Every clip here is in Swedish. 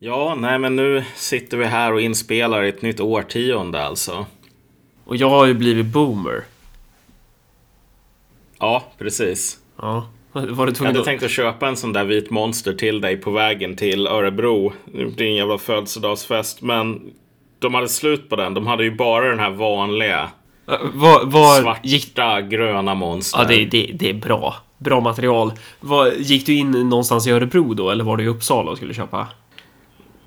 Ja, nej men nu sitter vi här och inspelar ett nytt årtionde alltså. Och jag har ju blivit boomer. Ja, precis. Ja. Var du Jag hade att... tänkt att köpa en sån där vit monster till dig på vägen till Örebro. Det är en jävla födelsedagsfest, men de hade slut på den. De hade ju bara den här vanliga Ja, Var, var svarta gick... gröna monster. Ja, det, det, det är bra. Bra material. Var, gick du in någonstans i Örebro då, eller var du i Uppsala och skulle köpa?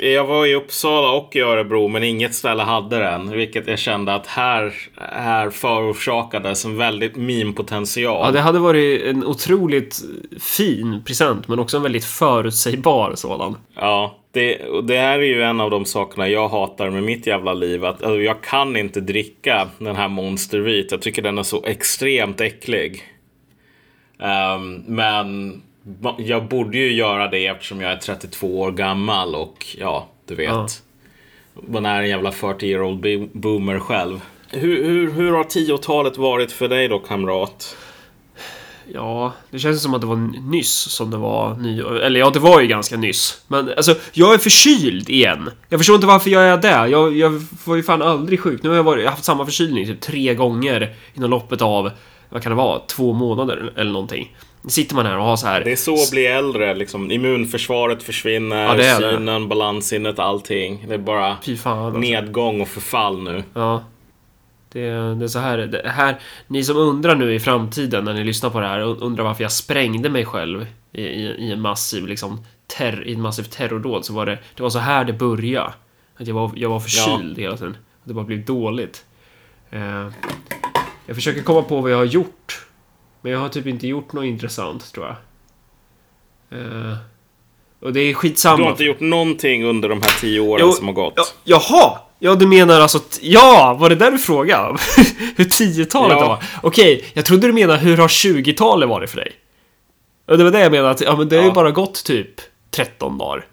Jag var i Uppsala och i Örebro, men inget ställe hade den. Vilket jag kände att här, här förorsakades en väldigt meme-potential. Ja, det hade varit en otroligt fin present, men också en väldigt förutsägbar sådan. Ja, det, det här är ju en av de sakerna jag hatar med mitt jävla liv. Att alltså, jag kan inte dricka den här Monster Vit. Jag tycker den är så extremt äcklig. Ehm, men jag borde ju göra det eftersom jag är 32 år gammal och ja, du vet. Ja. Man är en jävla 40 year old bo- boomer själv. Hur, hur, hur har 10-talet varit för dig då, kamrat? Ja, det känns som att det var nyss som det var nyår. Eller ja, det var ju ganska nyss. Men alltså, jag är förkyld igen. Jag förstår inte varför jag är det. Jag, jag var ju fan aldrig sjuk. Nu har jag, varit, jag har haft samma förkylning typ tre gånger inom loppet av, vad kan det vara, två månader eller någonting. Sitter man här och har så här... Det är så att bli äldre, liksom. Immunförsvaret försvinner, Ja, det är det. synen, balanssinnet, allting. Det är bara fan alltså. nedgång och förfall nu. Ja. Det, det är så här, det här. Ni som undrar nu i framtiden när ni lyssnar på det här undrar varför jag sprängde mig själv i, i, i en massiv liksom terr, i en massiv terrordåd så var det, det var så här det började. Att jag var, jag var förkyld hela tiden. Det bara blev dåligt. Eh, jag försöker komma på vad jag har gjort. Men jag har typ inte gjort något intressant tror jag. Eh, och det är skitsamma. Du har inte gjort någonting under de här tio åren Jo, som har gått. Ja, jaha! Ja, du menar alltså... Ja, var det där du frågade? hur 10-talet Ja. var? Okej, jag trodde du menade hur har 20-talet varit för dig? Och det var det jag menade, att ja, men det har ju Ja. bara gått typ 13 dagar.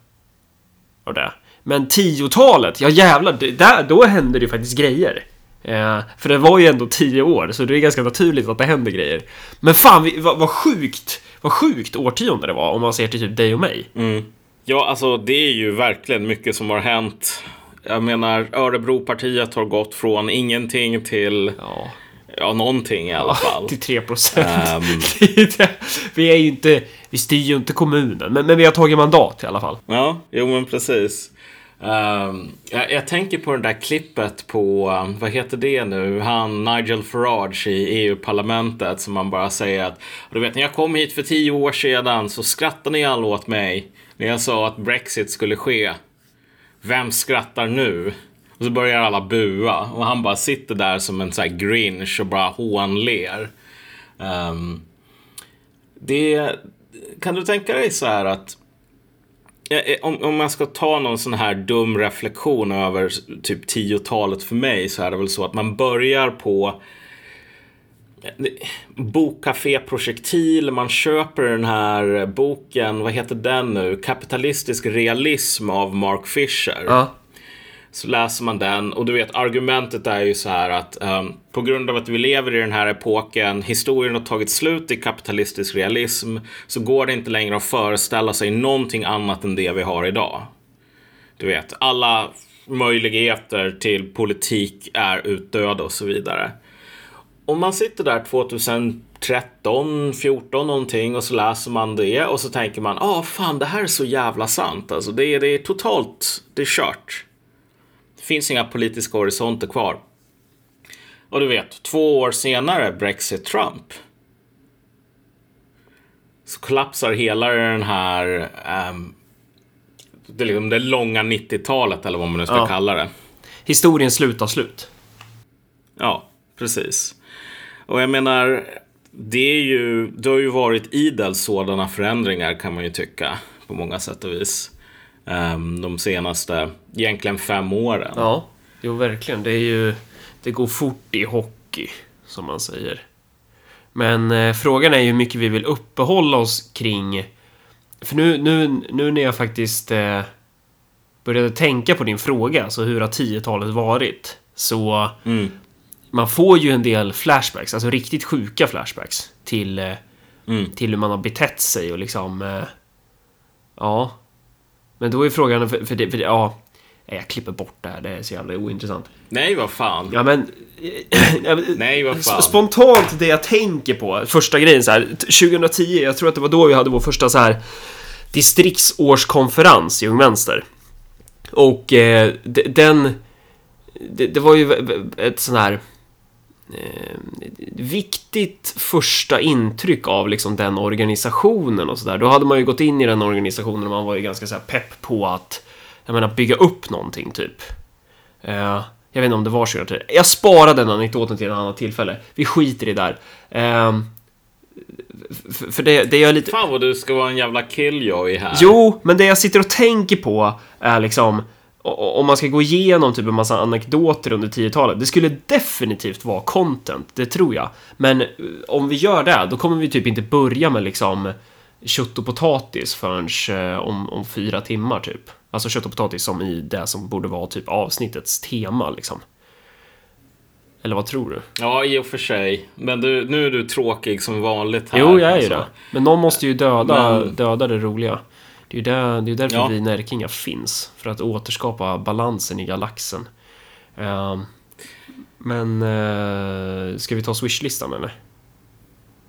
Och det. Men 10-talet, ja jävlar, där, då hände det ju faktiskt grejer. Eh, för det var ju ändå 10 år, så det är ganska naturligt att det händer grejer. Men fan, vi, vad, vad sjukt! Vad sjukt årtionde det var, om man ser till typ dig och mig. Mm. Ja, alltså det är ju verkligen mycket som har hänt. Jag menar, Örebropartiet har gått från ingenting till, Ja. ja, någonting i alla fall. Till 3 procent. Ehm. vi är ju inte... Vi styr ju inte kommunen, men, men vi har tagit mandat i alla fall. Ja, jo men precis. Ehm, jag, jag tänker på det där klippet på, vad heter det nu, han Nigel Farage i EU-parlamentet som man bara säger att, du vet när jag kom hit för tio år sedan så skrattade ni alla åt mig när jag sa att Brexit skulle ske. Vem skrattar nu? Och så börjar alla bua och han bara sitter där som en sån här grinch och bara hånler. Um, det, kan du tänka dig så här att Eh, om, om man ska ta någon sån här dum reflektion över typ 10-talet för mig så är det väl så att man börjar på eh, bokcaféprojektil, Bokcafé Projektil, man köper den här boken, vad heter den nu? Kapitalistisk realism av Mark Fisher. Ja. Så läser man den och du vet argumentet är ju så här att um, på grund av att vi lever i den här epoken, historien har tagit slut i kapitalistisk realism, så går det inte längre att föreställa sig någonting annat än det vi har idag. Du vet, alla möjligheter till politik är utdöda och så vidare. Om man sitter där 2013, 14 någonting och så läser man det och så tänker man, ah fan det här är så jävla sant. Alltså det är, det är totalt, det är kört. Finns inga politiska horisonter kvar. Och du vet, två år senare, Brexit Trump. Så kollapsar hela den här, ehm, det, liksom det långa 90-talet eller vad man nu ska Ja. kalla det. Historien slutar slut. Ja, precis. Och jag menar, det är ju, det har ju varit idel sådana förändringar kan man ju tycka på många sätt och vis. Ehm, de senaste, egentligen fem åren. Ja, jo verkligen. Det är ju... Det går fort i hockey, som man säger. Men eh, frågan är ju hur mycket vi vill uppehålla oss kring... För nu, nu, nu när jag faktiskt eh, började tänka på din fråga, alltså hur har 10-talet varit? Så Mm. man får ju en del flashbacks, alltså riktigt sjuka flashbacks till, eh, Mm. till hur man har betett sig och liksom... Eh, ja. Men då är frågan, för, för, det, för det, ja, jag klipper bort det här, det är så jävla ointressant. Nej, vad fan. Ja, men... Nej, vad fan. Spontant det jag tänker på, första grejen så här, 2010, jag tror att det var då vi hade vår första så här distriktsårskonferens i Ung Vänster. Och eh, den... Det, det, var ju ett sån här... Eh, viktigt första intryck av liksom den organisationen och sådär. Då hade man ju gått in i den organisationen och man var ju ganska så pepp på att jag menar, bygga upp någonting typ. Uh, jag vet inte om det var 2010. Jag sparade den anekdoten till ett annat tillfälle. Vi skiter i det där. Uh, för det, det är lite... Fan vad du ska vara en jävla killjoy här. Jo, men det jag sitter och tänker på är liksom om man ska gå igenom typ en massa anekdoter under 10-talet, det skulle definitivt vara content, det tror jag. Men eh, om vi gör det, då kommer vi typ inte börja med liksom kött och potatis förrän om, om fyra timmar typ. Alltså kött och potatis som i det som borde vara typ avsnittets tema liksom. Eller vad tror du? Ja, i och för sig. Men du, nu är du tråkig som vanligt här. Jo, jag är alltså. ju det. Men någon måste ju döda, Men... döda det roliga. Det är ju där, det är därför ja. vi närkingar finns. För att återskapa balansen i galaxen. Uh, men uh, ska vi ta swishlistan eller?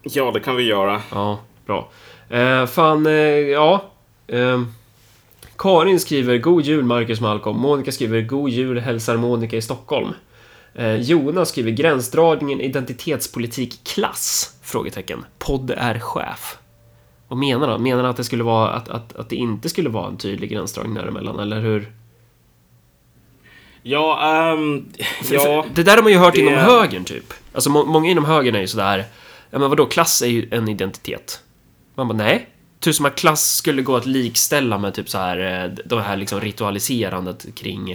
Ja, det kan vi göra. Ja, bra. Uh, fan, uh, ja. Uh, Karin skriver God Jul Marcus Malcolm. Monica skriver God Jul hälsar Monica i Stockholm. Eh, Jonas skriver gränsdragningen identitetspolitik klass? Frågetecken. Podd är chef. Vad menar han? Menar han att det skulle vara att, att, att det inte skulle vara en tydlig gränsdragning däremellan, eller hur? Ja, um, ja det där har man ju hört det... inom högern typ. Alltså må, många inom högern är ju sådär, ja men vadå, klass är ju en identitet. Man bara, nej, Typ som att klass skulle gå att likställa med typ så här eh, det här liksom ritualiserandet kring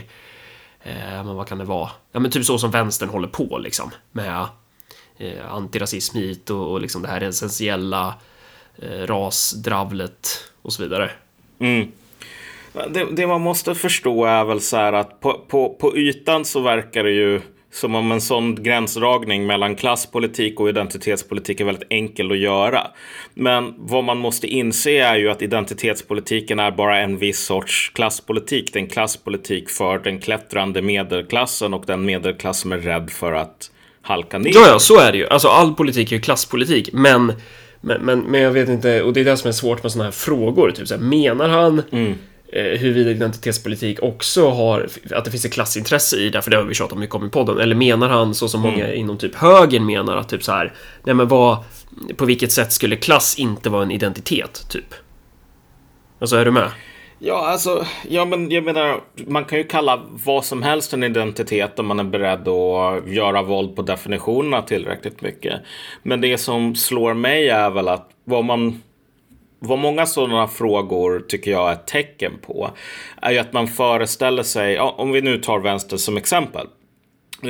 eh, men vad kan det vara? Ja men typ så som vänstern håller på liksom med eh, antirasism hit och, och liksom det här essentiella rasdravlet och så vidare. Mm. Det, det, man måste förstå är väl så här att på, på, på ytan så verkar det ju som om en sån gränsdragning mellan klasspolitik och identitetspolitik är väldigt enkel att göra. Men vad man måste inse är ju att identitetspolitiken är bara en viss sorts klasspolitik. Det är en klasspolitik för den klättrande medelklassen och den medelklass som är rädd för att halka ner. Ja, ja, så är det ju. Alltså all politik är ju klasspolitik, men men, men, men jag vet inte, och det är det som är svårt med sådana här frågor. Typ så här, menar han mm eh, huruvida identitetspolitik också har, att det finns ett klassintresse i det, för det har vi tjatat mycket om i podden. Eller menar han, så som mm. många inom typ högern menar, att typ så här, nej men vad, på vilket sätt skulle klass inte vara en identitet, typ? Alltså, är du med? Ja, alltså, ja, men jag menar, man kan ju kalla vad som helst en identitet om man är beredd att göra våld på definitionerna tillräckligt mycket. Men det som slår mig är väl att vad man vad många sådana frågor tycker jag är ett tecken på är ju att man föreställer sig, ja, om vi nu tar vänster som exempel.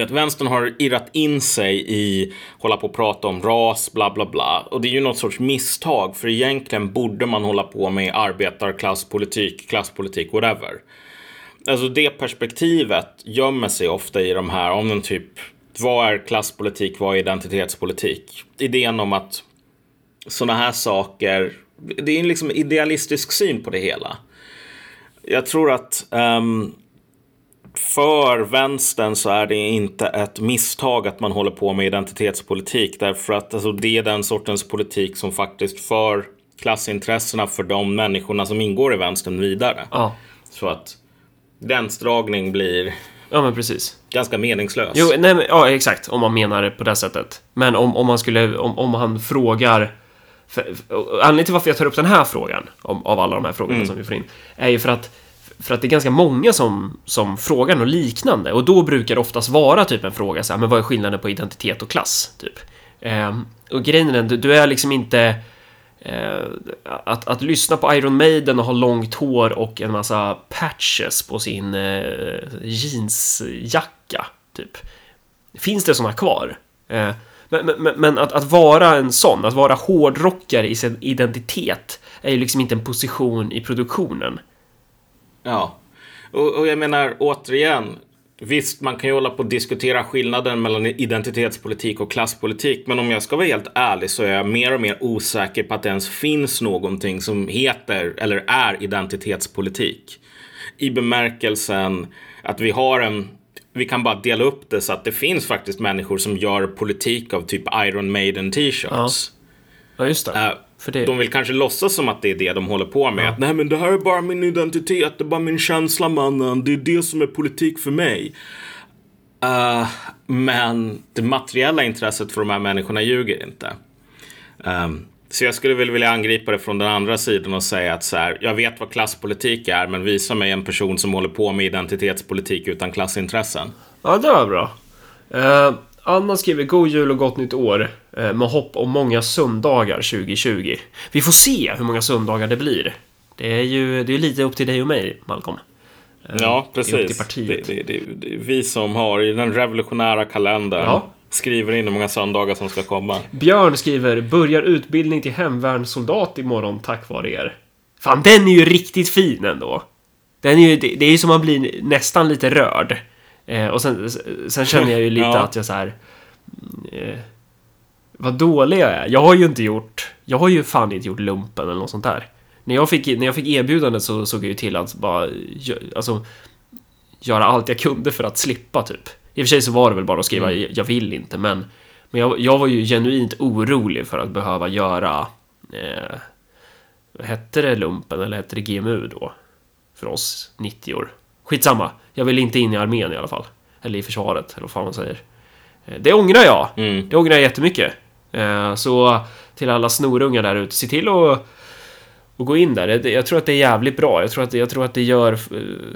Att vänstern har irrat in sig i hålla på och prata om ras, bla bla bla. Och det är ju något sorts misstag, för egentligen borde man hålla på med arbetarklasspolitik, klasspolitik, whatever. Alltså det perspektivet gömmer sig ofta i de här, om den typ, vad är klasspolitik, vad är identitetspolitik? Idén om att sådana här saker det är en liksom idealistisk syn på det hela. Jag tror att um, för vänstern så är det inte ett misstag att man håller på med identitetspolitik. Därför att alltså, det är den sortens politik som faktiskt för klassintressena för de människorna som ingår i vänstern vidare. Ja. Så att gränsdragning blir Ja, men precis. Ganska meningslös. Jo, nej, men, ja, exakt. Om man menar det på det sättet. Men om, om man skulle, om, om han frågar för, anledningen till varför jag tar upp den här frågan, om, av alla de här frågorna mm. som vi får in, är ju för att för att det är ganska många som, som frågar något liknande och då brukar det oftast vara typ en fråga så här, men vad är skillnaden på identitet och klass? Typ. Eh, och grejen är den, du, du är liksom inte eh, att, att lyssna på Iron Maiden och ha långt hår och en massa patches på sin eh, jeansjacka, typ. Finns det sådana kvar? Eh, men, men, men att, att, vara en sån, att vara hårdrockare i sin identitet är ju liksom inte en position i produktionen. Ja, och, och jag menar återigen, Visst, man kan ju hålla på och diskutera skillnaden mellan identitetspolitik och klasspolitik. Men om jag ska vara helt ärlig så är jag mer och mer osäker på att det ens finns någonting som heter eller är identitetspolitik. I bemärkelsen att vi har en vi kan bara dela upp det så att det finns faktiskt människor som gör politik av typ Iron Maiden t-shirts. Ja. Ja, just det. Det... De vill kanske låtsas som att det är det de håller på med. Att nej men det här är bara min identitet, det är bara min känsla mannen. Det är det som är politik för mig. Uh, men det materiella intresset för de här människorna ljuger inte. Um, så jag skulle väl vilja angripa det från den andra sidan och säga att så här, jag vet vad klasspolitik är, men visa mig en person som håller på med identitetspolitik utan klassintressen. Ja, det var bra. Uh, Anna skriver God Jul och Gott Nytt År uh, med hopp om många söndagar 2020. Vi får se hur många söndagar det blir. Det är ju det är lite upp till dig och mig, Malcolm. Uh, ja, precis. Det, det, det, det, är vi som har i den revolutionära kalendern ja. skriver in hur många söndagar som ska komma. Björn skriver Börjar utbildning till hemvärnssoldat imorgon tack vare er. Fan, den är ju riktigt fin ändå. Den är ju, det är ju som man blir nästan lite rörd. Eh, och sen, sen känner jag ju lite ja. att jag så här... Eh, vad dålig jag är. Jag har ju inte gjort... Jag har ju fan inte gjort lumpen eller något sånt där. När jag fick, när jag fick erbjudandet så såg jag ju till att bara... Alltså, göra allt jag kunde för att slippa typ. I och för sig så var det väl bara att skriva mm. jag vill inte men... Men jag, jag var ju genuint orolig för att behöva göra... Eh, hette det lumpen eller hette det GMU då? För oss 90 år. Skitsamma. Jag vill inte in i armén i alla fall. Eller i försvaret, eller vad fan man säger. Eh, det ångrar jag. Mm. Det ångrar jag jättemycket. Eh, så till alla snorungar där ute, se till att och gå in där. Jag tror att det är jävligt bra. Jag tror att, jag tror att det gör eh,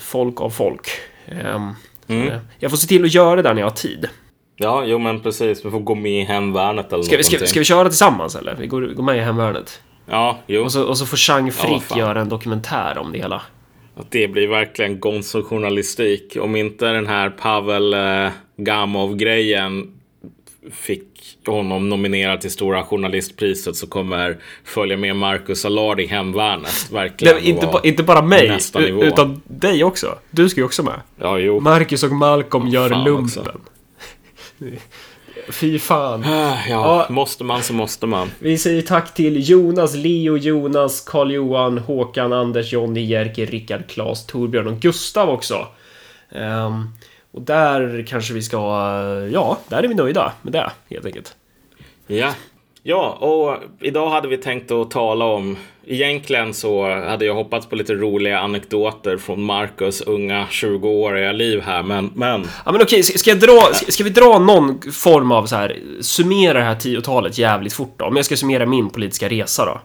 folk av folk. Ehm, mm. Jag får se till att göra det där när jag har tid. Ja, jo men precis. Vi får gå med i hemvärnet eller ska vi, ska, ska, vi köra tillsammans eller? Vi går, går med i hemvärnet. Ja, jo. Och så, och så får Chang Frick ja, göra en dokumentär om det hela. Att det blir verkligen Gonzo-journalistik. Om inte den här Pavel eh, Gamov-grejen fick honom nominerad till Stora Journalistpriset så kommer följa med Marcus Allard i Hemvärnet. Verkligen. Nej, inte, ba, inte bara mig, utan dig också. Du ska ju också med. Ja, jo. Marcus och Malcolm oh, gör lumpen. Fy fan. Ja, ja, måste man så måste man. Vi säger tack till Jonas, Leo, Jonas, Karl-Johan, Håkan, Anders, Jonny, Jerker, Rickard, Klas, Torbjörn och Gustav också. Um, och där kanske vi ska, ja, där är vi nöjda med det helt enkelt. Ja, ja, och idag hade vi tänkt att tala om Egentligen så hade jag hoppats på lite roliga anekdoter från Marcus unga 20-åriga liv här, men... men... Ja, men okej, ska, jag dra, ska vi dra någon form av så här, summera det här tiotalet jävligt fort då? Om jag ska summera min politiska resa då?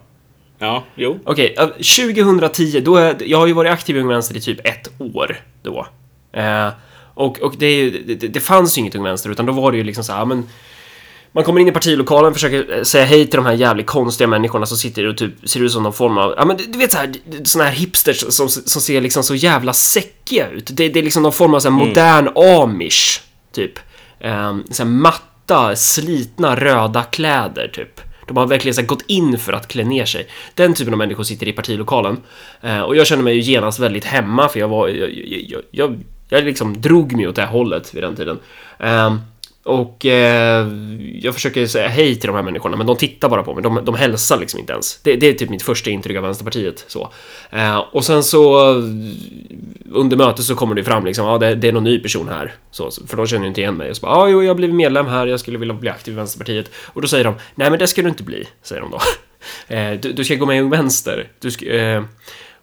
Ja, jo. Okej, 2010, då är, jag har ju varit aktiv i Ung Vänster i typ ett år då. Eh, och och det, det, det fanns ju inget Ung Vänster, utan då var det ju liksom så här, men man kommer in i partilokalen, försöker eh, säga hej till de här jävligt konstiga människorna som sitter och typ ser ut som någon form av, ja men du vet så här, såna här hipsters som, som ser liksom så jävla säckiga ut. Det, det är liksom någon form av så mm. modern amish, typ. Um, så matta, slitna röda kläder, typ. De har verkligen så gått in för att klä ner sig. Den typen av människor sitter i partilokalen. Uh, och jag känner mig ju genast väldigt hemma, för jag var, jag, jag, jag, jag liksom drog mig åt det här hållet vid den tiden. Um, och eh, jag försöker säga hej till de här människorna, men de tittar bara på mig. De, de hälsar liksom inte ens. Det, det är typ mitt första intryck av Vänsterpartiet. Så. Eh, och sen så under mötet så kommer det fram liksom, ja, det, det är någon ny person här. Så, för de känner inte igen mig. Och så bara, ja, jo, jag har blivit medlem här, jag skulle vilja bli aktiv i Vänsterpartiet. Och då säger de, nej, men det ska du inte bli, säger de då. Eh, du, du, ska gå med i Ung Vänster. Du ska, eh,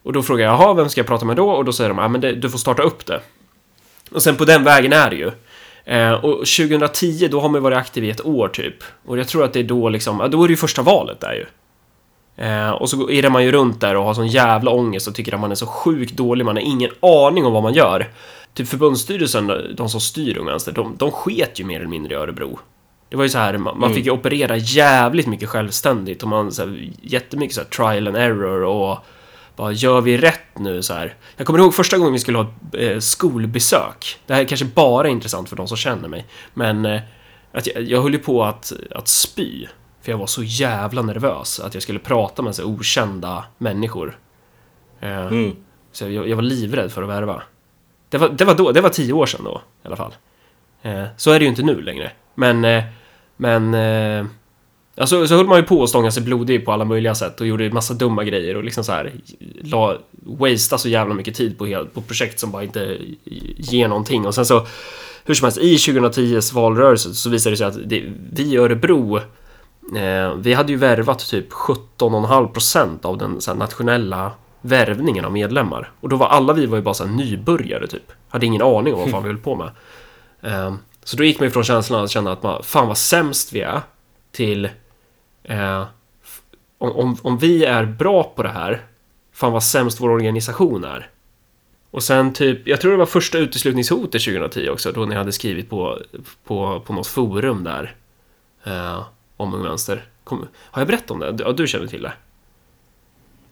och då frågar jag, jaha, vem ska jag prata med då? Och då säger de, ja, men det, du får starta upp det. Och sen på den vägen är det ju. Eh, och 2010, då har man varit aktiv i ett år typ. Och jag tror att det är då liksom, ja, då är det ju första valet där ju. Eh, och så irrar man ju runt där och har sån jävla ångest och tycker att man är så sjukt dålig, man har ingen aning om vad man gör. Typ förbundsstyrelsen, de som styr Ung Vänster, de, de sket ju mer eller mindre i Örebro. Det var ju så här, man, man fick ju operera jävligt mycket självständigt och man så här, jättemycket så här, trial and error och vad gör vi rätt nu så här? Jag kommer ihåg första gången vi skulle ha eh, skolbesök. Det här är kanske bara är intressant för de som känner mig, men eh, att jag, jag höll ju på att, att spy. För jag var så jävla nervös att jag skulle prata med så okända människor. Eh, mm. Så jag, jag, var livrädd för att värva. Det var, det var då, det var tio år sedan då i alla fall. Så är det ju inte nu längre. Men, men Alltså, så höll man ju på att stånga sig blodig på alla möjliga sätt och gjorde massa dumma grejer och liksom så här la, wastea så jävla mycket tid på, på projekt som bara inte ger någonting. Och sen så hur som helst i 2010s valrörelse så visade det sig att det, vi i Örebro eh, vi hade ju värvat typ 17,5% av den här, nationella värvningen av medlemmar. Och då var alla vi var ju bara så här, nybörjare typ. Hade ingen aning om vad fan vi höll på med. Eh, så då gick man ifrån känslan att känna att man, fan vad sämst vi är till eh, om, om, vi är bra på det här, fan vad sämst vår organisation är. Och sen typ, jag tror det var första uteslutningshotet 2010 också, då ni hade skrivit på, på, på något forum där eh, om Ung Vänster. Kom, har jag berättat om det? Ja, du känner till det?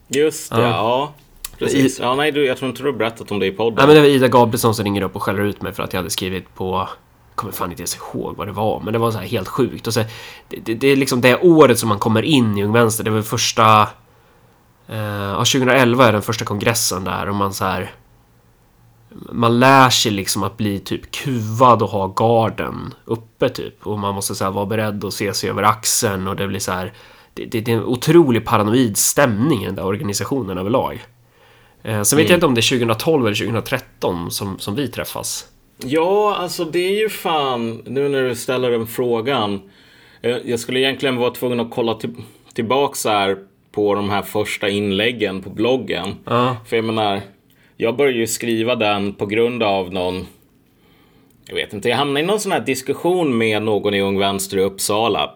Just det, ja. ja. Precis. Ja, nej, du, jag tror inte du har berättat om det i podden. Nej, men det var Ida Gabrielsson som ringer upp och skäller ut mig för att jag hade skrivit på kommer fan inte ens ihåg vad det var, men det var så här helt sjukt. Och så, det, det, det är liksom det året som man kommer in i Ung Vänster. Det var första... Eh, ja, 2011 är den första kongressen där och man så här... Man lär sig liksom att bli typ kuvad och ha garden uppe typ. Och man måste så här vara beredd att se sig över axeln och det blir så här... Det, det, det är en otrolig paranoid stämning i den där organisationen överlag. Eh, sen vet mm. jag inte om det är 2012 eller 2013 som, som vi träffas. Ja, alltså det är ju fan, nu när du ställer den frågan. Jag skulle egentligen vara tvungen att kolla till, tillbaks här på de här första inläggen på bloggen. Uh. För jag menar, jag började ju skriva den på grund av någon jag vet inte, jag hamnade i någon sån här diskussion med någon i Ung Vänster i Uppsala.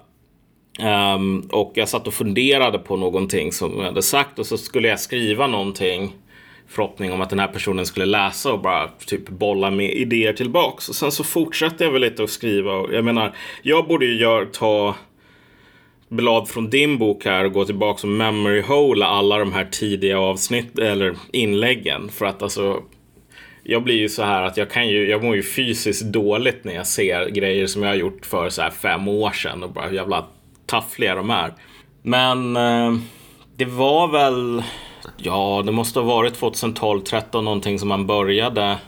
Um, och jag satt och funderade på någonting som jag hade sagt och så skulle jag skriva någonting förhoppning om att den här personen skulle läsa och bara typ bolla med idéer tillbaks. Och sen så fortsatte jag väl lite att skriva och jag menar, jag borde ju gör, ta blad från din bok här och gå tillbaka och memory hole alla de här tidiga avsnitt eller inläggen för att alltså jag blir ju så här att jag kan ju, jag mår ju fysiskt dåligt när jag ser grejer som jag har gjort för så här fem år sedan och bara hur jävla taffliga de är. Men eh, det var väl Ja, det måste ha varit 2012, 13 någonting som man började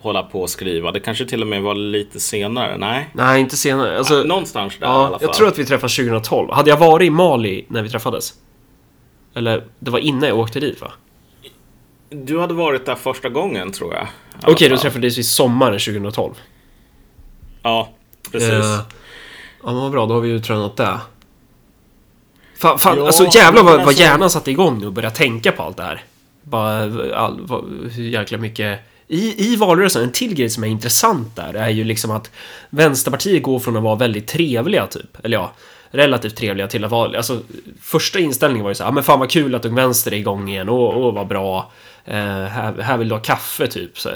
hålla på och skriva. Det kanske till och med var lite senare? Nej? Nej, inte senare. Alltså, ja, någonstans där ja, i alla fall. Jag tror att vi träffades 2012. Hade jag varit i Mali när vi träffades? Eller, det var innan jag åkte dit va? Du hade varit där första gången tror jag. Okej, okay, då träffades vi sommaren 2012. Ja, precis. Uh, ja, men vad bra. Då har vi ju tränat det. Fan, fan ja, alltså jävlar vad, vad alltså- hjärnan satte igång nu och började tänka på allt det här. Bara all, hur jäkla mycket... I, I valrörelsen, en till grej som är intressant där är ju liksom att Vänsterpartiet går från att vara väldigt trevliga typ, eller ja, relativt trevliga till att vara, alltså första inställningen var ju så här, men fan vad kul att Ung Vänster är igång igen, åh, åh vad bra. Eh, här, här vill du ha kaffe typ. Så,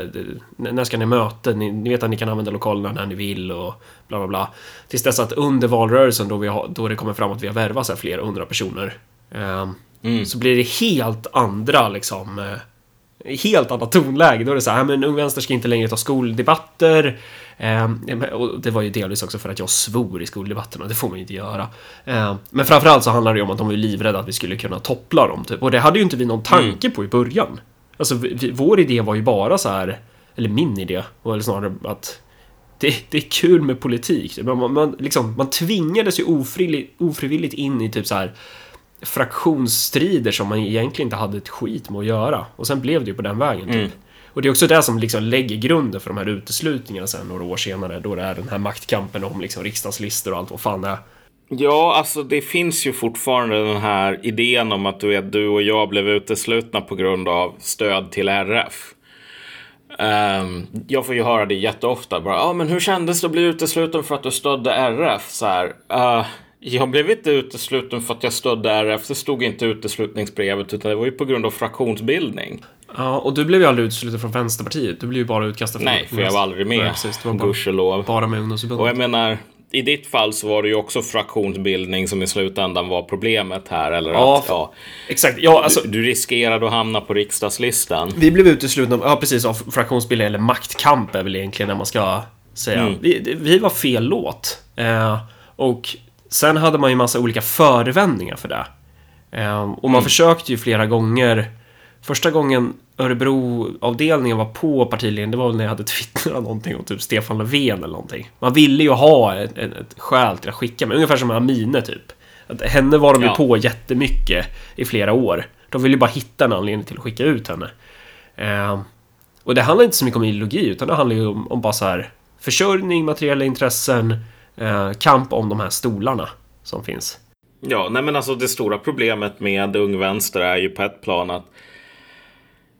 när ska ni möta? Ni, ni, vet att ni kan använda lokalerna när ni vill och bla bla bla. Tills dess att under valrörelsen då, vi har, då det kommer fram att vi har värvat så här flera hundra personer. Eh, mm. Så blir det helt andra liksom eh, helt annat tonläge. Då är det så här, men Ung Vänster ska inte längre ta skoldebatter. Eh, och det var ju delvis också för att jag svor i skoldebatterna, det får man ju inte göra. Eh, men framförallt så handlar det ju om att de var livrädda att vi skulle kunna toppla dem, typ. Och det hade ju inte vi någon tanke mm. på i början. Alltså, vår idé var ju bara så här, eller min idé, var väl snarare att det, det, är kul med politik. Man, man, liksom, man tvingades ju ofrivilligt, ofrivilligt in i typ så här fraktionsstrider som man egentligen inte hade ett skit med att göra. Och sen blev det ju på den vägen. Typ. Mm. Och det är också det som liksom lägger grunden för de här uteslutningarna sen några år senare. Då det är den här maktkampen om liksom riksdagslistor och allt vad fan det är. Ja, alltså det finns ju fortfarande den här idén om att du, vet, du och jag blev uteslutna på grund av stöd till RF. Um, ehm, jag får ju höra det jätteofta. Bara, ah, men hur kändes det att bli utesluten för att du stödde RF? Så här, uh, jag blev inte utesluten för att jag stödde RF. Det stod inte uteslutningsbrevet utan det var ju på grund av fraktionsbildning. Ja, och du blev ju aldrig utesluten från Vänsterpartiet. Du blev ju bara utkastad från... Nej, för jag var aldrig med. Ja, precis, var bara, gudskelov. Bara med ungdomsförbundet. Och jag menar, i ditt fall så var det ju också fraktionsbildning som i slutändan var problemet här. Eller ja, att, ja, exakt. Ja, alltså, du, du riskerade att hamna på riksdagslistan. Vi blev uteslutna, ja precis, av fraktionsbildning eller maktkamp är väl egentligen när man ska säga. Mm. Vi, vi var fel låt. Eh, och sen hade man ju massa olika förevändningar för det. Eh, och man mm. försökte ju flera gånger Första gången Örebro-avdelningen var på partiledningen, det var väl när jag hade twittrat någonting om typ Stefan Löfven eller någonting. Man ville ju ha ett, ett, ett skäl till att skicka mig, ungefär som Amine typ. Att henne var de ju Ja. på jättemycket i flera år. De ville ju bara hitta en anledning till att skicka ut henne. Eh, och det handlar inte så mycket om ideologi, utan det handlar ju om, om bara så här försörjning, materiella intressen, eh, kamp om de här stolarna som finns. Ja, nej men alltså det stora problemet med Ung Vänster är ju på ett plan att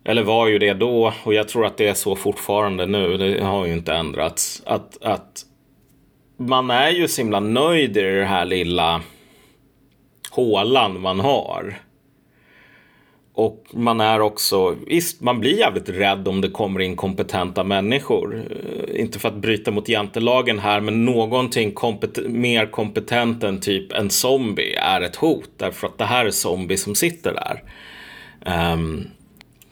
eller var ju det då och jag tror att det är så fortfarande nu. Det har ju inte ändrats. Att, att man är ju så himla nöjd i det här lilla hålan man har. Och man är också, visst man blir jävligt rädd om det kommer in kompetenta människor. Eh, inte för att bryta mot jantelagen här, men någonting kompet- mer kompetent än typ en zombie är ett hot. Därför att det här är zombie som sitter där. Um,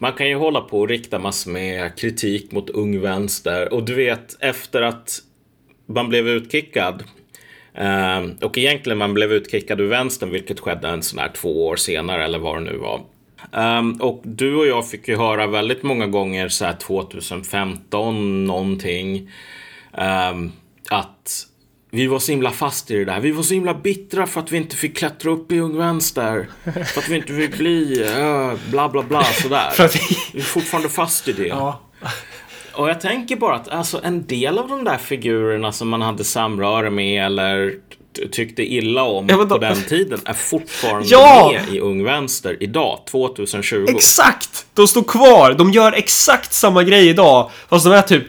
man kan ju hålla på och rikta massor med kritik mot Ung Vänster. Och du vet, efter att man blev utkickad eh, och egentligen man blev utkickad ur vänstern, vilket skedde en sån här två år senare eller vad det nu var. Ehm, och du och jag fick ju höra väldigt många gånger så här 2015 någonting. Ehm, att vi var så himla fast i det där. Vi var så himla bittra för att vi inte fick klättra upp i Ung Vänster. För att vi inte fick bli uh, bla bla bla sådär. Vi är fortfarande fast i det. Ja. Och jag tänker bara att alltså, en del av de där figurerna som man hade samröre med eller tyckte illa om Ja, men på den tiden är fortfarande Ja! med i Ung Vänster idag, 2020. Exakt! De står kvar, de gör exakt samma grej idag. Fast de är typ...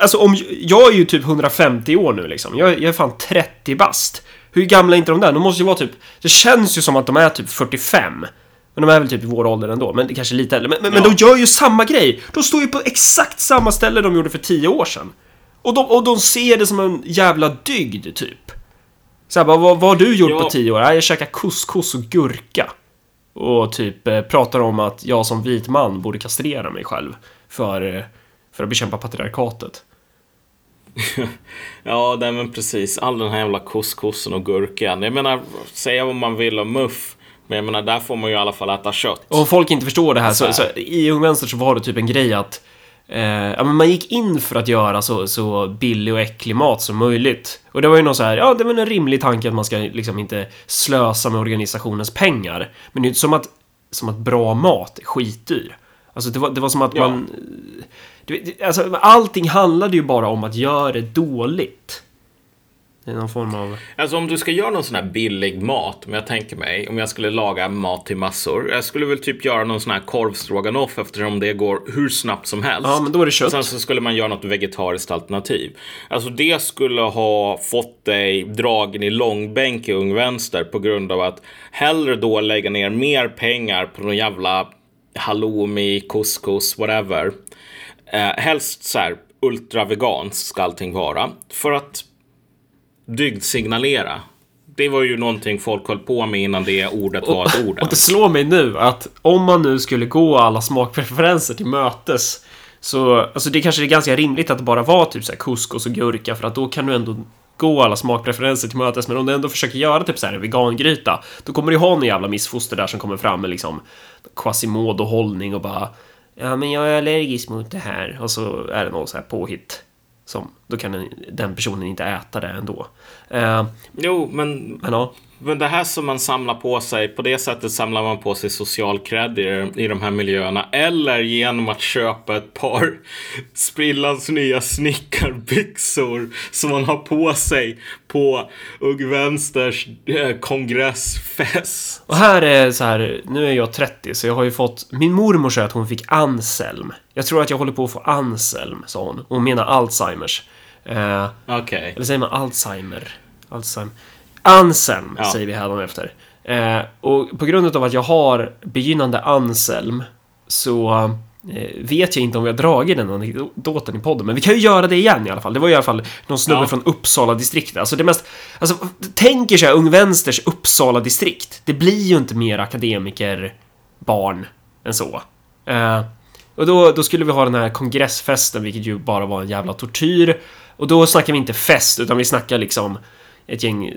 Alltså om... Jag är ju typ 150 år nu liksom. Jag, jag är fan 30 bast. Hur gamla är inte de där? De måste ju vara typ... Det känns ju som att de är typ 45. Men de är väl typ i vår ålder ändå, men kanske lite äldre. Men, men, men Ja. de gör ju samma grej! De står ju på exakt samma ställe de gjorde för 10 år sedan. Och de, och de ser det som en jävla dygd, typ. Så här, bara, vad, vad har du gjort Ja. på 10 år? Jag käkar couscous och gurka. Och typ eh, pratar om att jag som vit man borde kastrera mig själv för, eh, för att bekämpa patriarkatet. Ja, nej, men precis. All den här jävla couscousen och gurkan. Jag menar, säga vad man vill om muff. Men jag menar, där får man ju i alla fall äta kött. Och om folk inte förstår det här så, Så så i Ung Vänster så var det typ en grej att eh, ja, men man gick in för att göra så, så billig och äcklig mat som möjligt. Och det var ju någon så här, ja det var en rimlig tanke att man ska liksom inte slösa med organisationens pengar. Men det är ju inte som att, som att bra mat är skitdyr. Alltså det var, det var som att Ja. man... Du, vet, alltså, allting handlade ju bara om att göra det dåligt. Är någon form av... Alltså om du ska göra någon sån här billig mat, om jag tänker mig, om jag skulle laga mat till massor. Jag skulle väl typ göra någon sån här korvstroganoff eftersom det går hur snabbt som helst. Ja, men då är det kött. Sen så skulle man göra något vegetariskt alternativ. Alltså det skulle ha fått dig dragen i långbänk i Ung Vänster på grund av att hellre då lägga ner mer pengar på någon jävla halloumi, couscous, whatever. Eh, helst så här ultraveganskt ska allting vara. För att dygdsignalera. Det var ju någonting folk höll på med innan det ordet var ett ord. Och det slår mig nu att om man nu skulle gå alla smakpreferenser till mötes så, alltså det kanske är ganska rimligt att det bara var typ så här couscous och gurka för att då kan du ändå gå alla smakpreferenser till mötes men om du ändå försöker göra typ så här en vegangryta då kommer du ha någon jävla missfoster där som kommer fram med liksom Quasimodo-hållning och bara Ja men jag är allergisk mot det här och så är det någon så här påhitt som, då kan den personen inte äta det ändå. Eh, Jo, men men ja, Men det här som man samlar på sig, på det sättet samlar man på sig social cred i, i de här miljöerna. Eller genom att köpa ett par sprillans nya snickarbyxor som man har på sig på Ung Vänsters eh, kongressfest. Och här är så här, nu är jag 30 så jag har ju fått, min mormor sa att hon fick Anselm. Jag tror att jag håller på att få Anselm, sa hon. Hon menar Alzheimers. Eh, Okej. eller säger man Alzheimer? Alzheimer. Anselm Ja. säger vi hädanefter. Eh, och på grund av att jag har begynnande Anselm så eh, vet jag inte om vi har dragit den anekdoten i podden, men vi kan ju göra det igen i alla fall. Det var i alla fall någon snubbe Ja. från Uppsala distrikt. Alltså det mest, alltså tänker sig Ung Vänsters Uppsala distrikt. Det blir ju inte mer akademiker barn än så. Eh, och då, då skulle vi ha den här kongressfesten, vilket ju bara var en jävla tortyr. Och då snackar vi inte fest, utan vi snackar liksom ett gäng,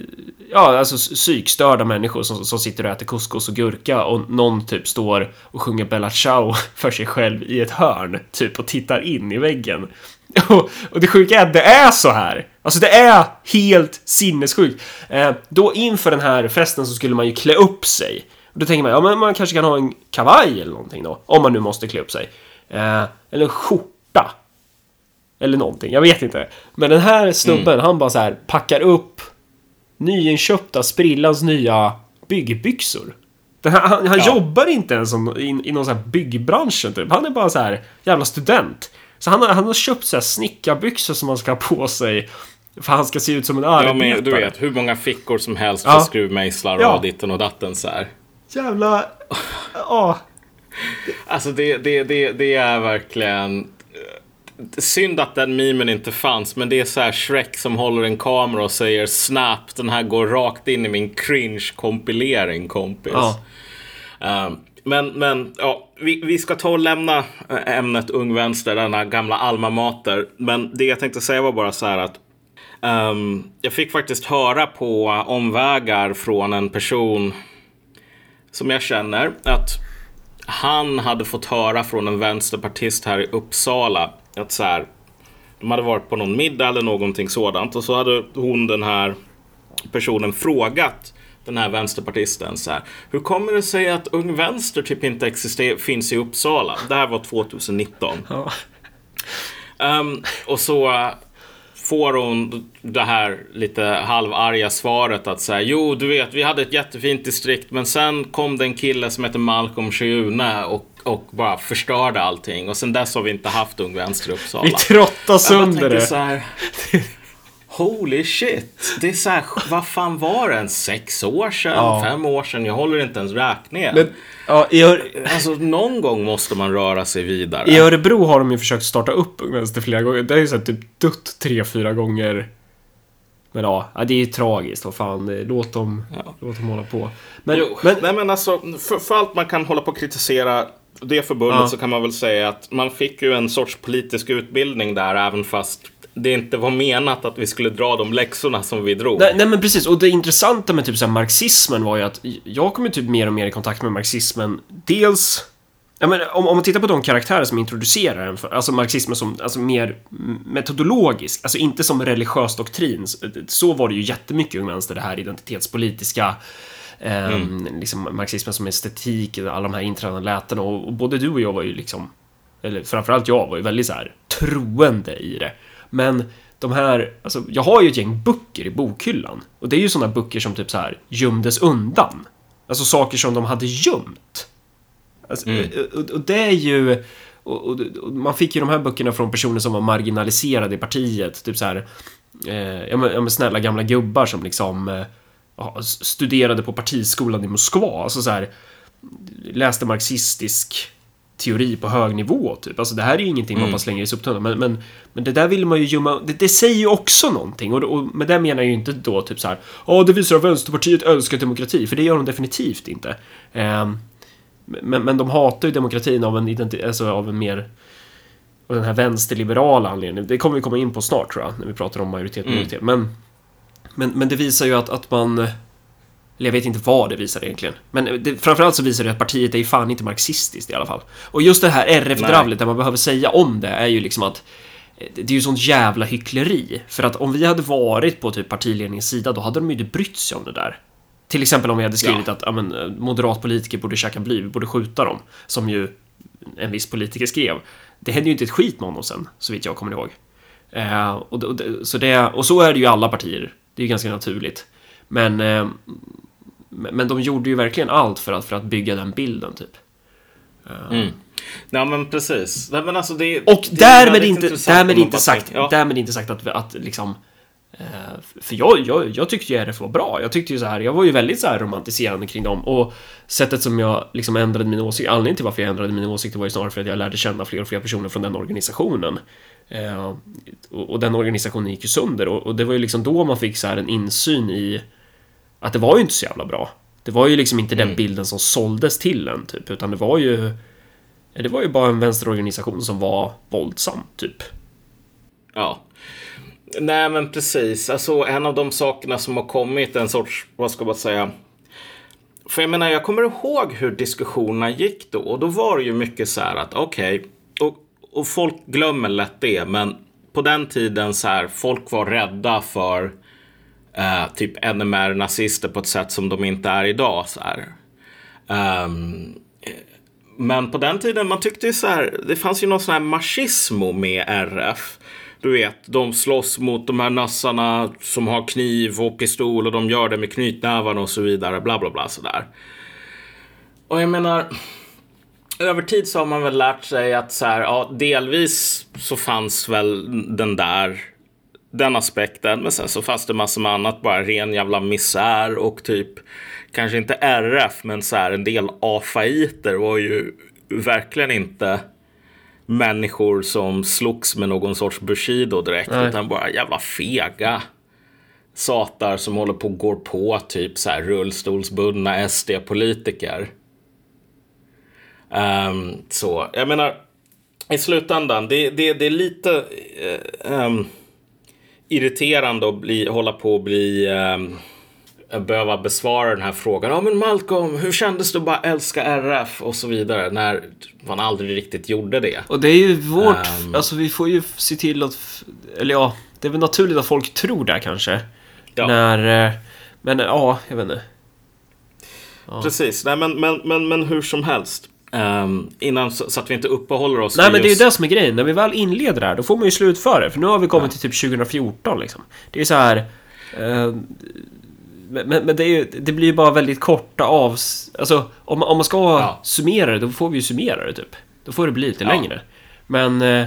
ja alltså psykstörda människor som, som sitter och äter couscous och gurka och någon typ står och sjunger Bella Ciao för sig själv i ett hörn, typ och tittar in i väggen. Och, och det sjuka är att det är så här. Alltså det är helt sinnessjukt. Eh, då inför den här festen så skulle man ju klä upp sig. Och då tänker man, ja men man kanske kan ha en kavaj eller någonting då. Om man nu måste klä upp sig. Eh, eller en skjorta. Eller någonting, jag vet inte. Men den här snubben, han bara så här packar upp nyinköpta sprillans nya byggbyxor. Här, han han Ja. jobbar inte ens som, i, i någon sån här byggbranschen typ. Han är bara så här jävla student. Så han har, han har köpt så här snickarbyxor som han ska ha på sig. För han ska se ut som en Ja, arbetare. men du vet, hur många fickor som helst Ja. för skruvmejslar och Ja. ditten och datten så här. Jävla... Ja. Alltså det, det, det, det är verkligen... Synd att den memen inte fanns, men det är så här Shrek som håller en kamera och säger Snap, den här går rakt in i min cringe-kompilering kompis. Ja. Um, men men ja, vi, vi ska ta och lämna eh, ämnet Ung Vänster, denna gamla alma mater. Men det jag tänkte säga var bara så här att ehm, jag fick faktiskt höra på omvägar från en person som jag känner att han hade fått höra från en vänsterpartist här i Uppsala att så här, de hade varit på någon middag eller någonting sådant och så hade hon den här personen frågat den här vänsterpartisten så här. Hur kommer det sig att Ung Vänster typ inte existerar, finns i Uppsala? Det här var 2019. ja. Ehm, och så får hon det här lite halvarga svaret att säga jo du vet vi hade ett jättefint distrikt men sen kom det en kille som heter Malcolm Shiune och, och bara förstörde allting och sen dess har vi inte haft Ung Vänster i Uppsala. Vi trottar sönder det. Holy shit. Det är så här, vad fan var det? En sex år sedan? Ja. Fem år sedan? Jag håller inte ens räkningen. Men, ja, i, Ör Alltså någon gång måste man röra sig vidare. I Örebro har de ju försökt starta upp Ung Vänster flera gånger. Det har ju så här typ dött tre, fyra gånger. Men ja, ja, det är ju tragiskt. Vad fan, eh, låt dem, Ja. låt dem hålla på. Men, Jo, men nej men alltså, för, för allt man kan hålla på och kritisera det förbundet Ja. så kan man väl säga att man fick ju en sorts politisk utbildning där även fast det inte var menat att vi skulle dra de läxorna som vi drog. Nej, nej men precis, och det intressanta med typ så marxismen var ju att jag kom ju typ mer och mer i kontakt med marxismen. Dels, ja men om, om man tittar på de karaktärer som introducerar den, för, alltså marxismen som alltså mer metodologisk, alltså inte som religiös doktrin. Så var det ju jättemycket i Ung Vänster, det här identitetspolitiska, ehm, liksom marxismen som estetik, alla de här inträdande lätena och, och både du och jag var ju liksom eller framförallt jag var ju väldigt så här troende i det. Men de här, alltså jag har ju ett gäng böcker i bokhyllan. Och det är ju sådana böcker som typ så här gömdes undan. Alltså saker som de hade gömt. Alltså, och, och det är ju... Och, och, man fick ju de här böckerna från personer som var marginaliserade i partiet. Typ så här... Eh, ja, men, ja men snälla gamla gubbar som liksom... Eh, studerade på partiskolan i Moskva. Alltså så här... Läste marxistisk teori på hög nivå, typ. Alltså det här är ju ingenting man bara slänger i soptunnan. Men, men, men det där vill man ju gömma... Det, det säger ju också någonting. Och, och med det menar jag ju inte då typ så här... Ja, det visar att Vänsterpartiet älskar demokrati. För det gör de definitivt inte. Ehm, men, men de hatar ju demokratin av en, identi- alltså av en mer... Av den här vänsterliberala anledningen. Det kommer vi komma in på snart tror jag, när vi pratar om majoritet och minoritet. Men, men, men det visar ju att, att man... Eller jag vet inte vad det visar egentligen. Men det, framförallt så visar det att partiet är ju fan inte marxistiskt i alla fall. Och just det här RF-dravlet, det man behöver säga om det är ju liksom att det är ju sånt jävla hyckleri. För att om vi hade varit på typ partiledningens sida, då hade de ju inte brytt sig om det där. Till exempel om vi hade skrivit Ja. att ja, men, eh, moderatpolitiker borde käka bly, vi borde skjuta dem. Som ju en viss politiker skrev. Det hände ju inte ett skit med honom sen, så vitt jag kommer ihåg. Eh, och, och, så det, och så är det ju alla partier. Det är ju ganska naturligt. Men, eh, men de gjorde ju verkligen allt för att, för att bygga den bilden, typ. Ja men precis. Nej, men alltså, det, Och det är därmed inte, därmed inte sagt, ja. därmed inte sagt att, att liksom eh, för jag, jag, jag tyckte ju RF var bra. Jag tyckte ju så här, jag var ju väldigt så här romantiserande kring dem och sättet som jag liksom ändrade min åsikt, anledningen till varför jag ändrade min åsikt var ju snarare för att jag lärde känna fler och fler personer från den organisationen. Eh, och, den organisationen gick ju sönder och, och det var ju liksom då man fick så här en insyn i att det var ju inte så jävla bra. Det var ju liksom inte den bilden som såldes till en typ, utan det var ju det var ju bara en vänsterorganisation som var våldsam, typ. Ja. Nej, men precis. Alltså, en av de sakerna som har kommit, en sorts, vad ska man säga, för jag menar, jag kommer ihåg hur diskussionerna gick då. Och då var det ju mycket så här att okej, okay, och, och folk glömmer lätt det, men på den tiden så här, folk var rädda för eh, typ NMR-nazister på ett sätt som de inte är idag. Så här. Um, men på den tiden, man tyckte ju så här, det fanns ju någon sån här machismo med RF. Du vet, de slåss mot de här nassarna som har kniv och pistol och de gör det med knytnävarna och så vidare. Bla, bla, bla sådär. Och jag menar, över tid så har man väl lärt sig att så här, ja, delvis så fanns väl den där den aspekten. Men sen så fanns det massor med annat, bara ren jävla misär och typ kanske inte RF, men så här en del afaiter var ju verkligen inte människor som slogs med någon sorts Bushido direkt, Nej. utan bara jävla fega satar som håller på och går på typ så här rullstolsbundna SD-politiker. Um, så jag menar, i slutändan, det, det, det är lite um, irriterande att bli, hålla på och bli um, behöva besvara den här frågan. Ja, men Malcolm, hur kändes det att bara älska RF och så vidare när man aldrig riktigt gjorde det? Och det är ju vårt, um, alltså vi får ju se till att, eller ja, det är väl naturligt att folk tror det kanske. Ja. När, eh, men ja, jag vet inte. Ja. Precis, nej men, men, men, men hur som helst. Um, innan så, så, att vi inte uppehåller oss Nej men just... det är ju det som är grejen. När vi väl inleder det här, då får man ju slutföra. För nu har vi kommit ja. till typ 2014 liksom. Det är så här... Uh, men, men det, är, det blir ju bara väldigt korta av... Alltså, om, om man ska ja. summera det, då får vi ju summera det typ. Då får det bli lite ja. längre. Men... Eh,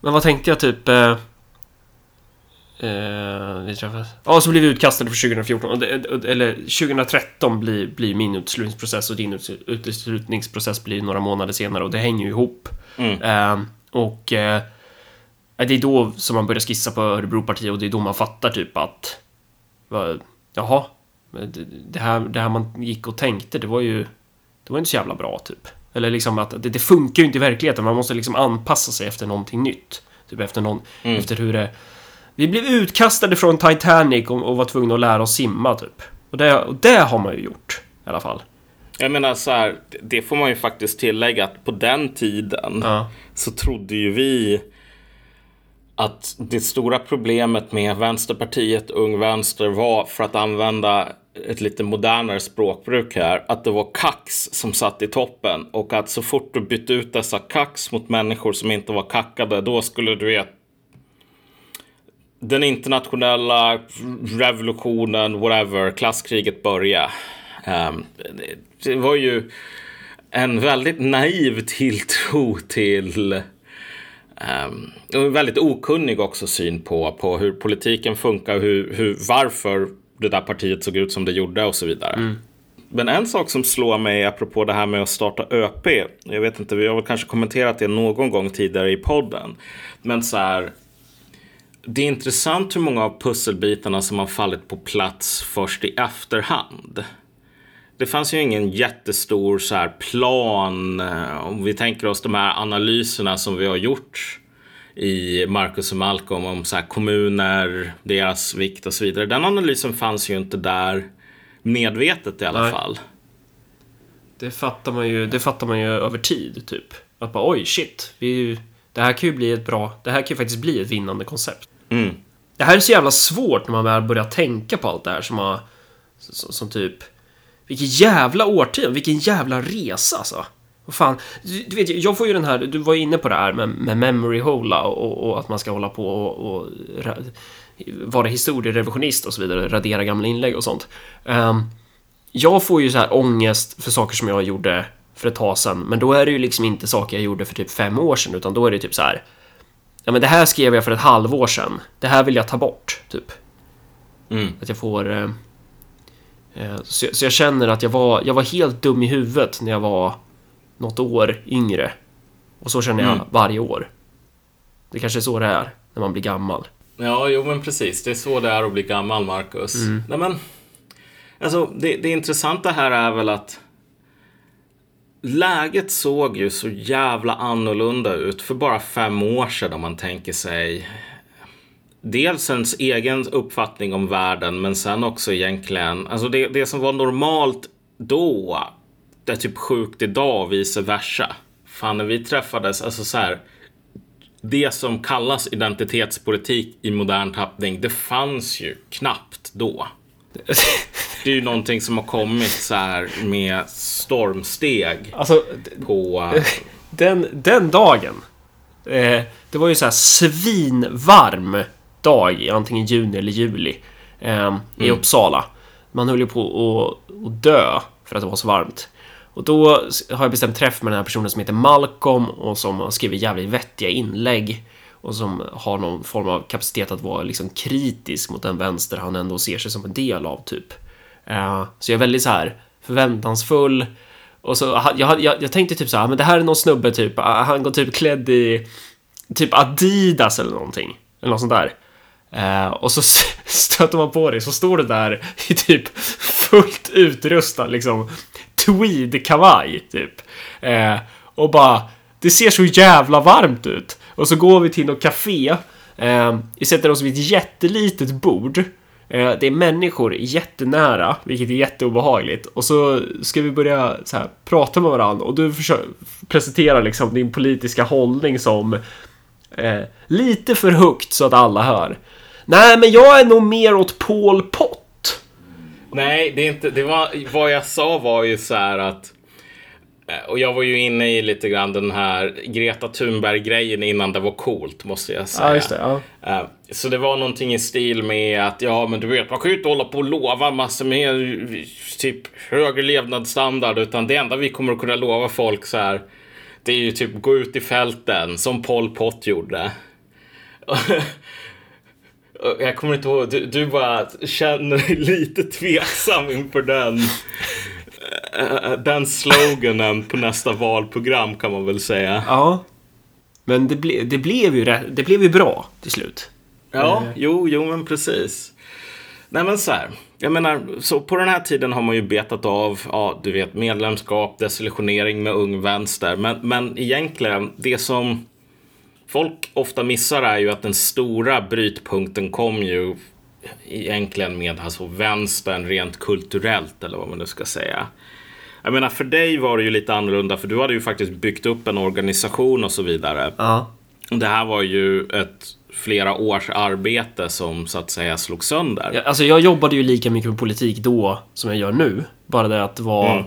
men vad tänkte jag typ... Eh, vi träffades... Ja, så blev vi utkastade för 2014. Eller 2013 blir, blir min utslutningsprocess och din utslutningsprocess blir några månader senare och det hänger ju ihop. Mm. Eh, och... Eh, det är då som man börjar skissa på Örebropartiet och det är då man fattar typ att... Vad, jaha, det här, det här man gick och tänkte, det var ju det var inte så jävla bra typ. Eller liksom att det, det funkar ju inte i verkligheten, man måste liksom anpassa sig efter någonting nytt. Typ efter någon, mm. efter hur det... Vi blev utkastade från Titanic och, och var tvungna att lära oss simma typ. Och det, och det har man ju gjort i alla fall. Jag menar så här, det får man ju faktiskt tillägga att på den tiden ja. så trodde ju vi att det stora problemet med Vänsterpartiet Ung Vänster var, för att använda ett lite modernare språkbruk här, att det var kax som satt i toppen och att så fort du bytte ut dessa kax mot människor som inte var kackade, då skulle du vet den internationella revolutionen, whatever, klasskriget börja. Um, det var ju en väldigt naiv tilltro till Um, och väldigt okunnig också syn på, på hur politiken funkar, hur, hur, varför det där partiet såg ut som det gjorde och så vidare. Mm. Men en sak som slår mig apropå det här med att starta ÖP. Jag vet inte, vi har väl kanske kommenterat det någon gång tidigare i podden. Men så här. Det är intressant hur många av pusselbitarna som har fallit på plats först i efterhand. Det fanns ju ingen jättestor så här plan. Eh, om vi tänker oss de här analyserna som vi har gjort i Marcus och Malcolm om så kommuner, deras vikt och så vidare. Den analysen fanns ju inte där medvetet i alla Nej. fall. Det fattar man ju, det fattar man ju över tid typ. Att bara oj shit, vi, det här kan ju bli ett bra, det här kan ju faktiskt bli ett vinnande koncept. Mm. Det här är så jävla svårt när man väl börjar tänka på allt det här som har, som, som typ, vilken jävla årtionde, vilken jävla resa alltså. Vad fan, du, du, vet, jag får ju den här, du var inne på det här med, med memory hola och, och, att man ska hålla på och, och vara historierevisionist och så vidare, radera gamla inlägg och sånt. Um, jag får ju så här ångest för saker som jag gjorde för ett tag sedan, men då är det ju liksom inte saker jag gjorde för typ fem år sedan, utan då är det typ så här. Ja, men det här skrev jag för ett halvår sedan. Det här vill jag ta bort, typ. Mm. Att jag får... Uh, så, så, jag känner att jag var, jag var helt dum i huvudet när jag var något år yngre. Och så känner jag mm. varje år. Det kanske är så det är när man blir gammal. Ja, jo men precis. Det är så det är att bli gammal, Marcus. Mm. Nej, men, alltså, det, det intressanta här är väl att läget såg ju så jävla annorlunda ut för bara fem år sedan om man tänker sig dels ens egen uppfattning om världen men sen också egentligen, alltså det, det som var normalt då, det är typ sjukt idag och vice versa. Fan, när vi träffades, alltså så här, det som kallas identitetspolitik i modern tappning, det fanns ju knappt då. Det är ju någonting som har kommit så här med stormsteg Alltså, på... den, den dagen. Eh, det var ju så här svinvarm dag i antingen juni eller juli. Eh, I Uppsala. Man höll ju på att, att dö för att det var så varmt. Och då har jag bestämt träff med den här personen som heter Malcolm och som har skrivit jävligt vettiga inlägg och som har någon form av kapacitet att vara liksom kritisk mot den vänster han ändå ser sig som en del av typ. Eh, så jag är väldigt så här förväntansfull och så jag, jag, jag tänkte typ så här, ah, men det här är någon snubbe typ, ah, han går typ klädd i typ Adidas eller någonting eller något sånt där. Eh, och så stöter man på det så står det där i typ fullt utrustad liksom tweed-kavaj typ. Eh, och bara, det ser så jävla varmt ut. Och så går vi till något café. Eh, vi sätter oss vid ett jättelitet bord. Eh, det är människor jättenära, vilket är jätteobehagligt. Och så ska vi börja så här, prata med varandra och du försöker presentera liksom din politiska hållning som eh, lite för högt så att alla hör. Nej, men jag är nog mer åt Paul Pott. Nej, det är inte, det var, vad jag sa var ju så här att och jag var ju inne i lite grann den här Greta Thunberg-grejen innan det var coolt, måste jag säga. Ja, det. Ja. Eh, Så det var någonting i stil med att ja, men du vet, man kan ju inte hålla på och lova massor mer typ högre levnadsstandard, utan det enda vi kommer att kunna lova folk så här, det är ju typ gå ut i fälten som Pol Pot gjorde. Jag kommer inte ihåg, du, du bara känner dig lite tveksam inför den eh, den sloganen på nästa valprogram kan man väl säga. ja. Men det, ble, det, blev ju, det blev ju bra till slut. Ja, jo, jo, men precis. Nej, men så här. Jag menar, så på den här tiden har man ju betat av, ja, du vet, medlemskap, desillusionering med ung vänster. Men, men egentligen, det som folk ofta missar är ju att den stora brytpunkten kom ju egentligen med alltså vänstern rent kulturellt, eller vad man nu ska säga. Jag menar, för dig var det ju lite annorlunda, för du hade ju faktiskt byggt upp en organisation och så vidare. Ja. Och Det här var ju ett flera års arbete som så att säga slog sönder. Ja, Alltså jag jobbade ju lika mycket med politik då som jag gör nu. Bara det att det var Mm.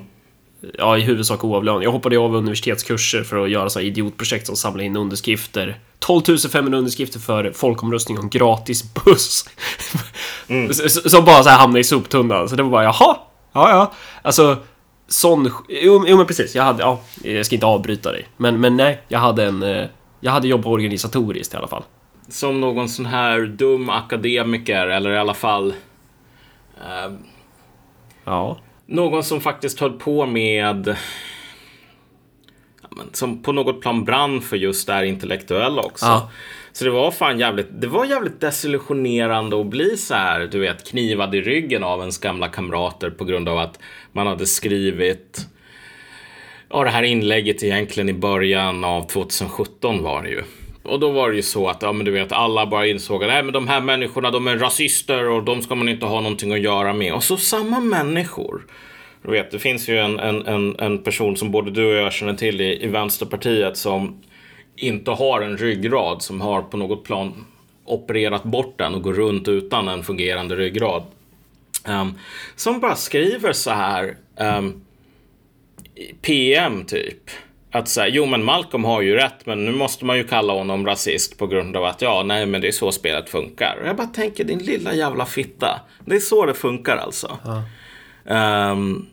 ja, i huvudsak oavlönad. Jag hoppade av universitetskurser för att göra så här idiotprojekt som samla in underskrifter. 12 500 underskrifter för folkomröstning om gratis buss. S- Som bara så här hamnade i soptunnan. Så det var bara jaha, ja ja. Alltså sån... Jo, jo men precis, jag hade... Ja, jag ska inte avbryta dig. Men, men nej, jag hade en... eh, Jag hade jobbat organisatoriskt i alla fall. Som någon sån här dum akademiker eller i alla fall eh, Ja. någon som faktiskt höll på med som på något plan brann för just det här intellektuella också. Ja. Så det var fan jävligt, det var jävligt desillusionerande att bli så här, du vet, knivad i ryggen av ens gamla kamrater på grund av att man hade skrivit Ja, det här inlägget egentligen i början av 2017 var det ju. Och då var det ju så att, ja men du vet, alla bara insåg att nej, men de här människorna, de är rasister och de ska man inte ha någonting att göra med. Och så samma människor. Du vet, det finns ju en, en, en, en person som både du och jag känner till i, i Vänsterpartiet som inte har en ryggrad, som har på något plan opererat bort den och går runt utan en fungerande ryggrad. Ehm, som bara skriver så här. ehm, PM typ. Att säga, jo men Malcolm har ju rätt men nu måste man ju kalla honom rasist på grund av att ja, nej men det är så spelet funkar. Och jag bara tänker din lilla jävla fitta. Det är så det funkar alltså. Ehm,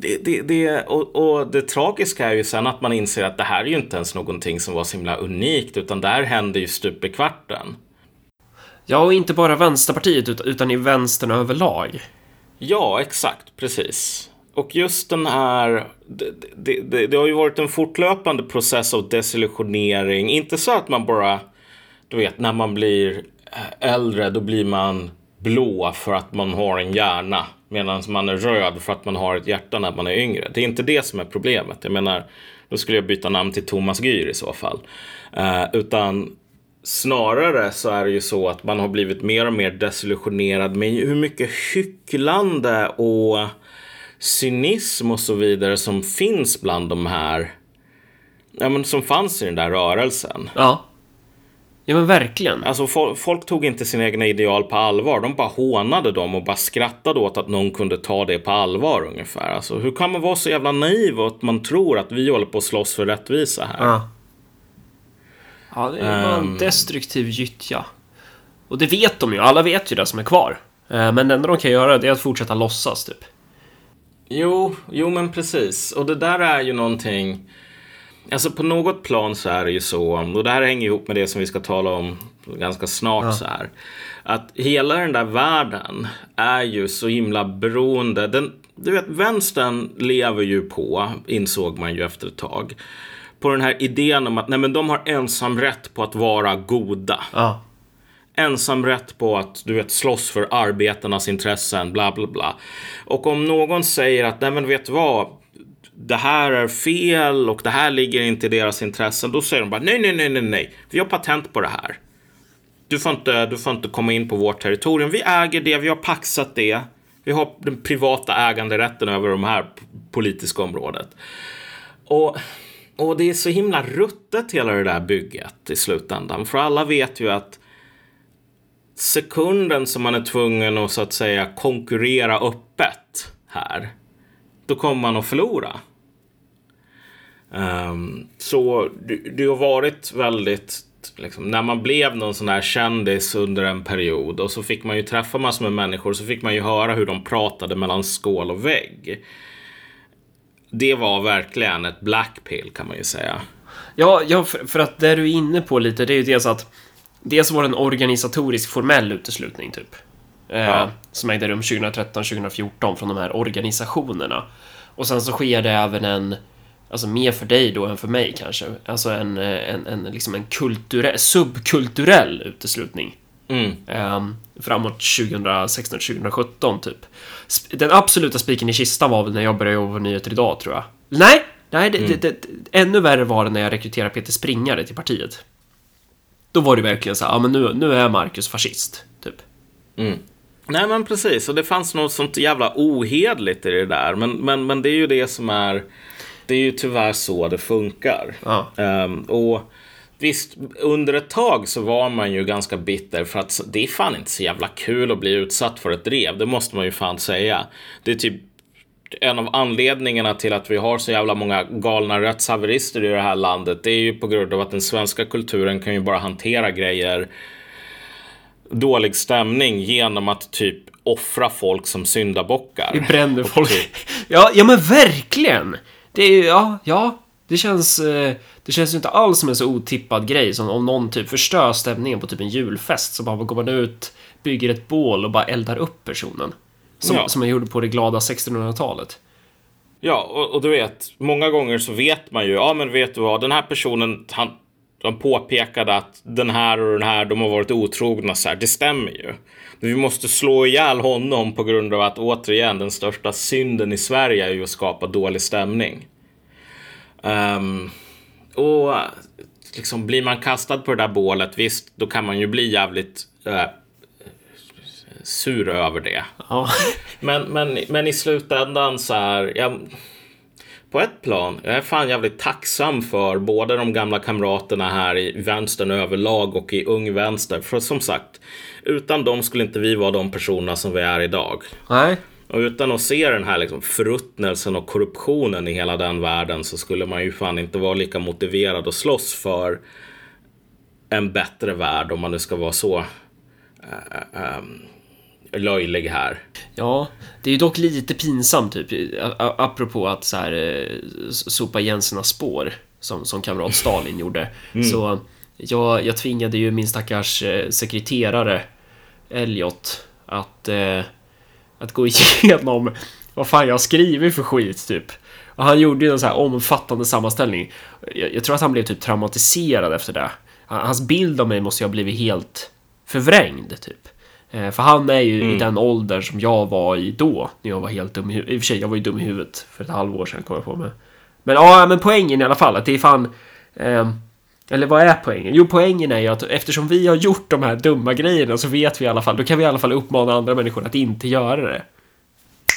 det, det, det, och, och det tragiska är ju sen att man inser att det här är ju inte ens någonting som var så himla unikt utan där händer ju stup i kvarten. Ja, och inte bara Vänsterpartiet ut- utan i vänstern överlag. Ja, exakt, precis. Och just den här, det, det, det, det har ju varit en fortlöpande process av desillusionering. Inte så att man bara, du vet, när man blir eh, äldre då blir man blå för att man har en hjärna. Medan man är röd för att man har ett hjärta när man är yngre. Det är inte det som är problemet. Jag menar, då skulle jag byta namn till Thomas Gyr i så fall. Eh, utan Snarare så är det ju så att man har blivit mer och mer desillusionerad med hur mycket hycklande och cynism och så vidare som finns bland de här, ja men som fanns i den där rörelsen. Ja. Ja men verkligen. Alltså folk, folk tog inte sina egna ideal på allvar. De bara hånade dem och bara skrattade åt att någon kunde ta det på allvar ungefär. Alltså hur kan man vara så jävla naiv och att man tror att vi håller på att slåss för rättvisa här? Ja. Ja, det är bara en destruktiv gyttja. Och det vet de ju, alla vet ju det som är kvar. Eh, Men det enda de kan göra det är att fortsätta låtsas typ. Jo, jo men precis. Och det där är ju någonting. Alltså på något plan så är det ju så, och det här hänger ihop med det som vi ska tala om ganska snart Ja. så här. Att hela den där världen är ju så himla beroende. Den, du vet, vänstern lever ju på, insåg man ju efter ett tag, på den här idén om att nej, men de har ensam rätt på att vara goda Ja. ensam rätt på att du vet slåss för arbetarnas intressen, bla bla bla. Och om någon säger att nej men vet vad, det här är fel och det här ligger inte i deras intressen, då säger de bara nej, nej, nej, nej, nej, vi har patent på det här. Du får inte, du får inte komma in på vårt territorium. Vi äger det, vi har paxat det. Vi har den privata äganderätten över de här politiska området. Och, och det är så himla ruttet hela det där bygget i slutändan. För alla vet ju att sekunden som man är tvungen att så att säga konkurrera öppet här, då kommer man att förlora. Ehm, så det, det har varit väldigt, liksom, när man blev någon sån här kändis under en period och så fick man ju träffa massor med människor så fick man ju höra hur de pratade mellan skål och vägg. Det var verkligen ett blackpill kan man ju säga. Ja, ja för, för att det du är inne på lite, det är ju dels att Dels var det en organisatorisk formell uteslutning typ. Eh, Ja. Som ägde rum 2013-2014 från de här organisationerna. Och sen så sker det även en, alltså mer för dig då än för mig kanske, alltså en, eh, en, en, liksom en kulturell, subkulturell uteslutning. Mm. Ehm, framåt 2016-2017 typ. Den absoluta spiken i kistan var väl när jag började jobba på Nyheter Idag tror jag. Nej, nej, det, det, det, ännu värre var det när jag rekryterade Peter Springare till partiet. Då var det verkligen så här, ja men nu, nu är Marcus fascist, typ. Nej men precis, och det fanns något sånt jävla ohedligt i det där. Men, men, men det är ju det som är, det är ju tyvärr så det funkar. Ja. Ehm, och visst, under ett tag så var man ju ganska bitter för att det är fan inte så jävla kul att bli utsatt för ett drev. Det måste man ju fan säga. Det är typ en av anledningarna till att vi har så jävla många galna rättshaverister i det här landet. Det är ju på grund av att den svenska kulturen kan ju bara hantera grejer dålig stämning genom att typ offra folk som syndabockar. Vi bränner folk. typ- Ja, ja men verkligen! Det är ju, ja, ja. Det känns, eh, det känns ju inte alls som en så otippad grej som om någon typ förstör stämningen på typ en julfest så bara går man ut, bygger ett bål och bara eldar upp personen. Som, Ja. som man gjorde på det glada 1600-talet. Ja, och, och du vet, många gånger så vet man ju, ja men vet du vad, den här personen, han, de påpekade att den här och den här, de har varit otrogna så här, det stämmer ju. Men vi måste slå ihjäl honom på grund av att återigen, den största synden i Sverige är ju att skapa dålig stämning. Ehm, och liksom blir man kastad på det där bålet, visst, då kan man ju bli jävligt eh, sur över det. Ja. Men, men, men i slutändan så här, jag, på ett plan, jag är fan jävligt tacksam för både de gamla kamraterna här i vänstern överlag och i Ung Vänster. För som sagt, utan dem skulle inte vi vara de personerna som vi är idag. Nej. Och utan att se den här liksom förruttnelsen och korruptionen i hela den världen så skulle man ju fan inte vara lika motiverad att slåss för en bättre värld om man nu ska vara så äh, äh, löjlig här. Ja, det är ju dock lite pinsamt typ, apropå att så här, eh, sopa igen sina spår, som, som kamrat Stalin gjorde. Så jag, jag tvingade ju min stackars eh, sekreterare Elliot att, eh, att gå igenom vad fan jag skrivit för skit typ. Och han gjorde ju en så här omfattande sammanställning. Jag, jag tror att han blev typ traumatiserad efter det. Han- Hans bild av mig måste ju ha blivit helt förvrängd typ. Eh, För han är ju i den åldern som jag var i då, när jag var helt dum i huvudet. I och för sig, jag var ju dum i huvudet för ett halvår sedan kom jag på mig. Men ja, men poängen i alla fall, att det är fan... Eh, Eller vad är poängen? Jo, poängen är ju att eftersom vi har gjort de här dumma grejerna så vet vi i alla fall, då kan vi i alla fall uppmana andra människor att inte göra det.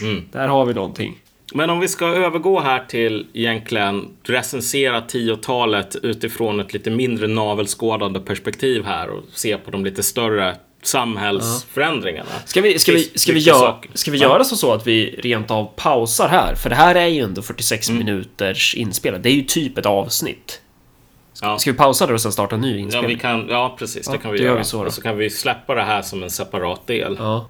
Mm. Där har vi någonting. Men om vi ska övergå här till egentligen recensera 10-talet utifrån ett lite mindre navelskådande perspektiv här och se på de lite större samhällsförändringarna. Ska vi, ska vi, ska vi, göra, ska vi Ja. göra så, så att vi rent av pausar här? För det här är ju ändå 46 Mm. minuters inspelat. Det är ju typ ett avsnitt. Ja. Ska vi pausa där och sen starta en ny Ja, inspelning? vi kan, ja, precis. Det Ja, kan vi då gör göra. vi så då. Och så kan vi släppa det här som en separat del. Ja.